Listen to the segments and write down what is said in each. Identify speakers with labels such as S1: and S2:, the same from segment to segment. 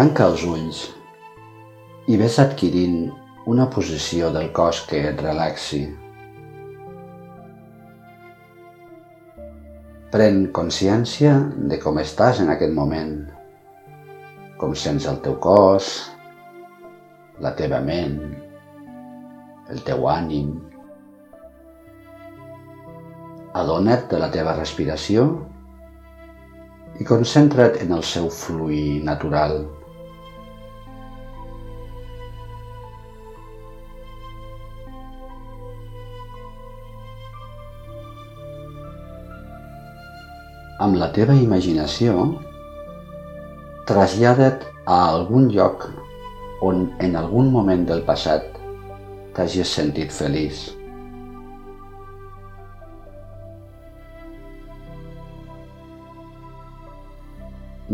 S1: Tanca els ulls i ves adquirint una posició del cos que et relaxi. Pren consciència de com estàs en aquest moment, com sents el teu cos, la teva ment, el teu ànim. Adona't de la teva respiració i concentra't en el seu fluir natural. Amb la teva imaginació, trasllada't a algun lloc on en algun moment del passat t'hagis sentit feliç.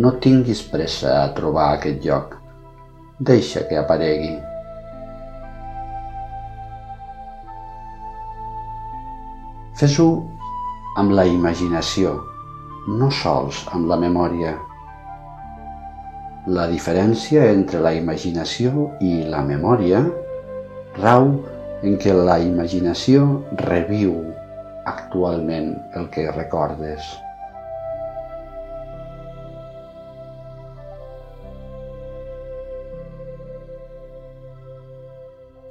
S1: No tinguis pressa a trobar aquest lloc. Deixa que aparegui. Fes-ho amb la imaginació, no sols amb la memòria. La diferència entre la imaginació i la memòria rau en què la imaginació reviu actualment el que recordes.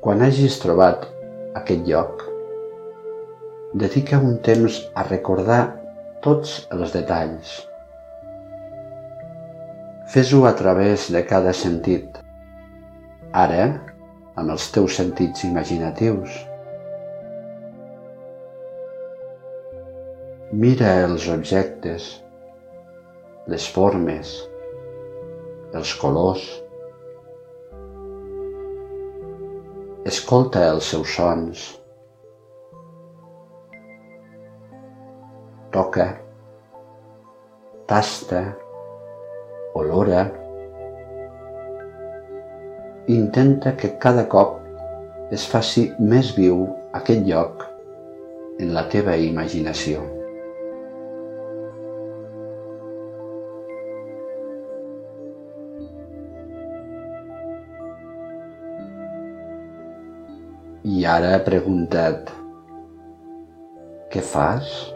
S1: Quan hagis trobat aquest lloc, dedica un temps a recordar tots els detalls. Fes-ho a través de cada sentit. Ara, amb els teus sentits imaginatius. Mira els objectes, les formes, els colors, Escolta els seus sons. Toca, tasta, olora. Intenta que cada cop es faci més viu aquest lloc en la teva imaginació. I ara preguntat, què fas?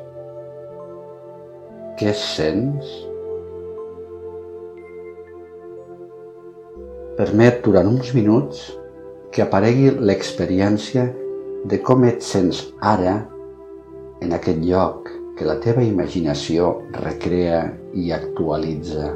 S1: Què sents? Permet durant uns minuts que aparegui l'experiència de com et sents ara en aquest lloc que la teva imaginació recrea i actualitza.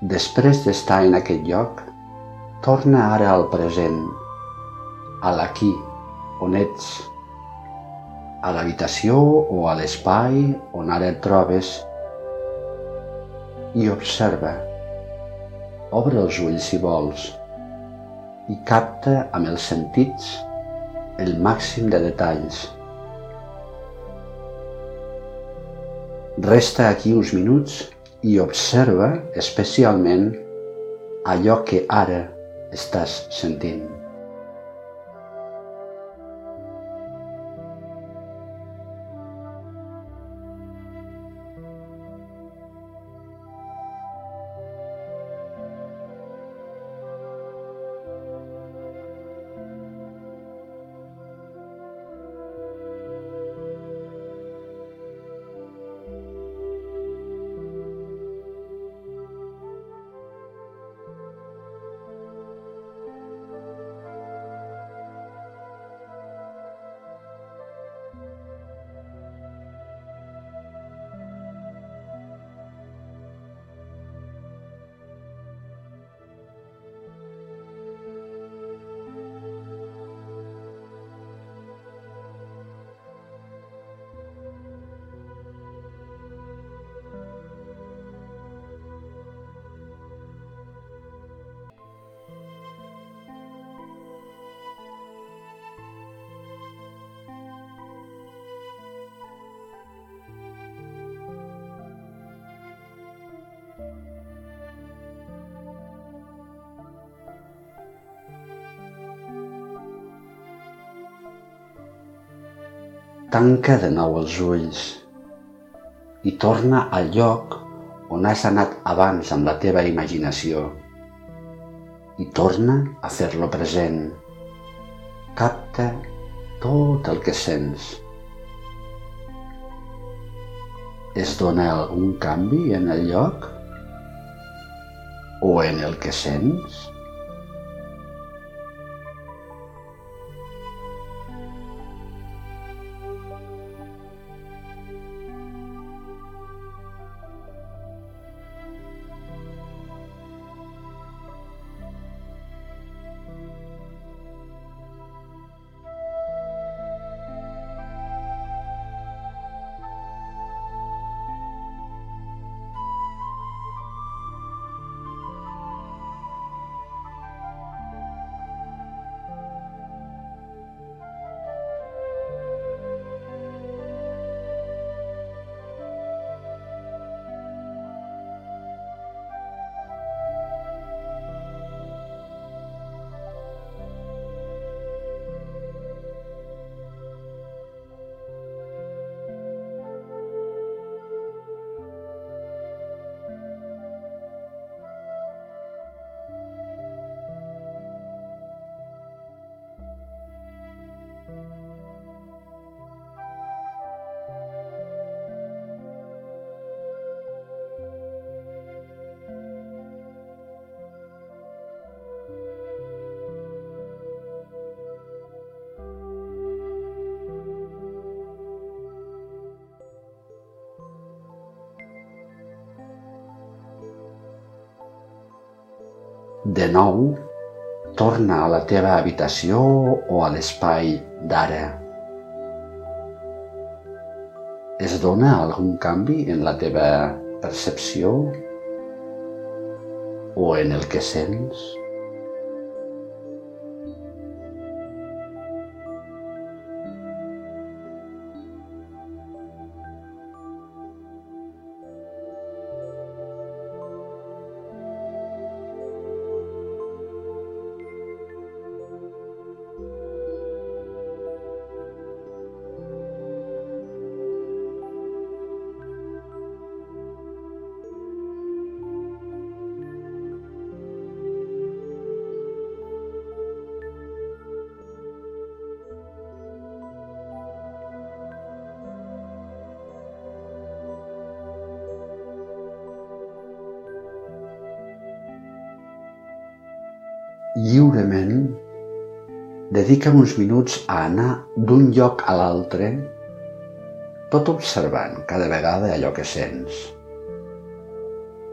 S1: Després d'estar en aquest lloc, torna ara al present, a l'aquí, on ets, a l'habitació o a l'espai on ara et trobes i observa. Obre els ulls si vols i capta amb els sentits el màxim de detalls. Resta aquí uns minuts i observa especialment allò que ara estàs sentint. Tanca de nou els ulls i torna al lloc on has anat abans amb la teva imaginació i torna a fer-lo present. Capta tot el que sents. Es dona algun canvi en el lloc o en el que sents? De nou, torna a la teva habitació o a l'espai d'ara. Es dona algun canvi en la teva percepció o en el que sents? Lliurement, dedica uns minuts a anar d'un lloc a l'altre, tot observant cada vegada allò que sents,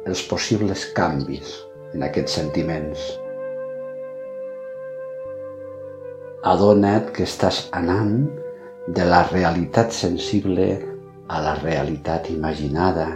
S1: els possibles canvis en aquests sentiments. Adona't que estàs anant de la realitat sensible a la realitat imaginada,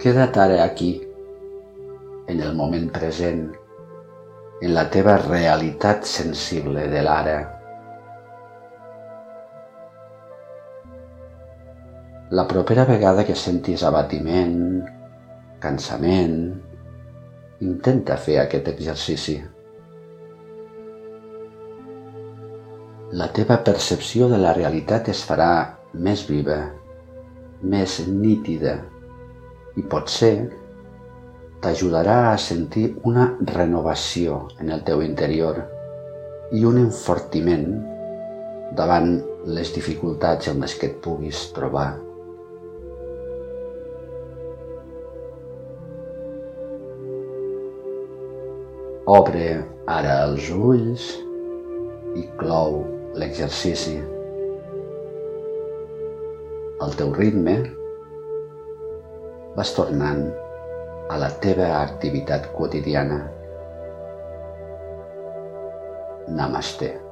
S1: Queda't ara aquí, en el moment present, en la teva realitat sensible de l'ara. La propera vegada que sentis abatiment, cansament, intenta fer aquest exercici. La teva percepció de la realitat es farà més viva, més nítida i potser t'ajudarà a sentir una renovació en el teu interior i un enfortiment davant les dificultats en les que et puguis trobar. Obre ara els ulls i clou l'exercici. Al teu ritme vas tornant a la teva activitat quotidiana. Namaste.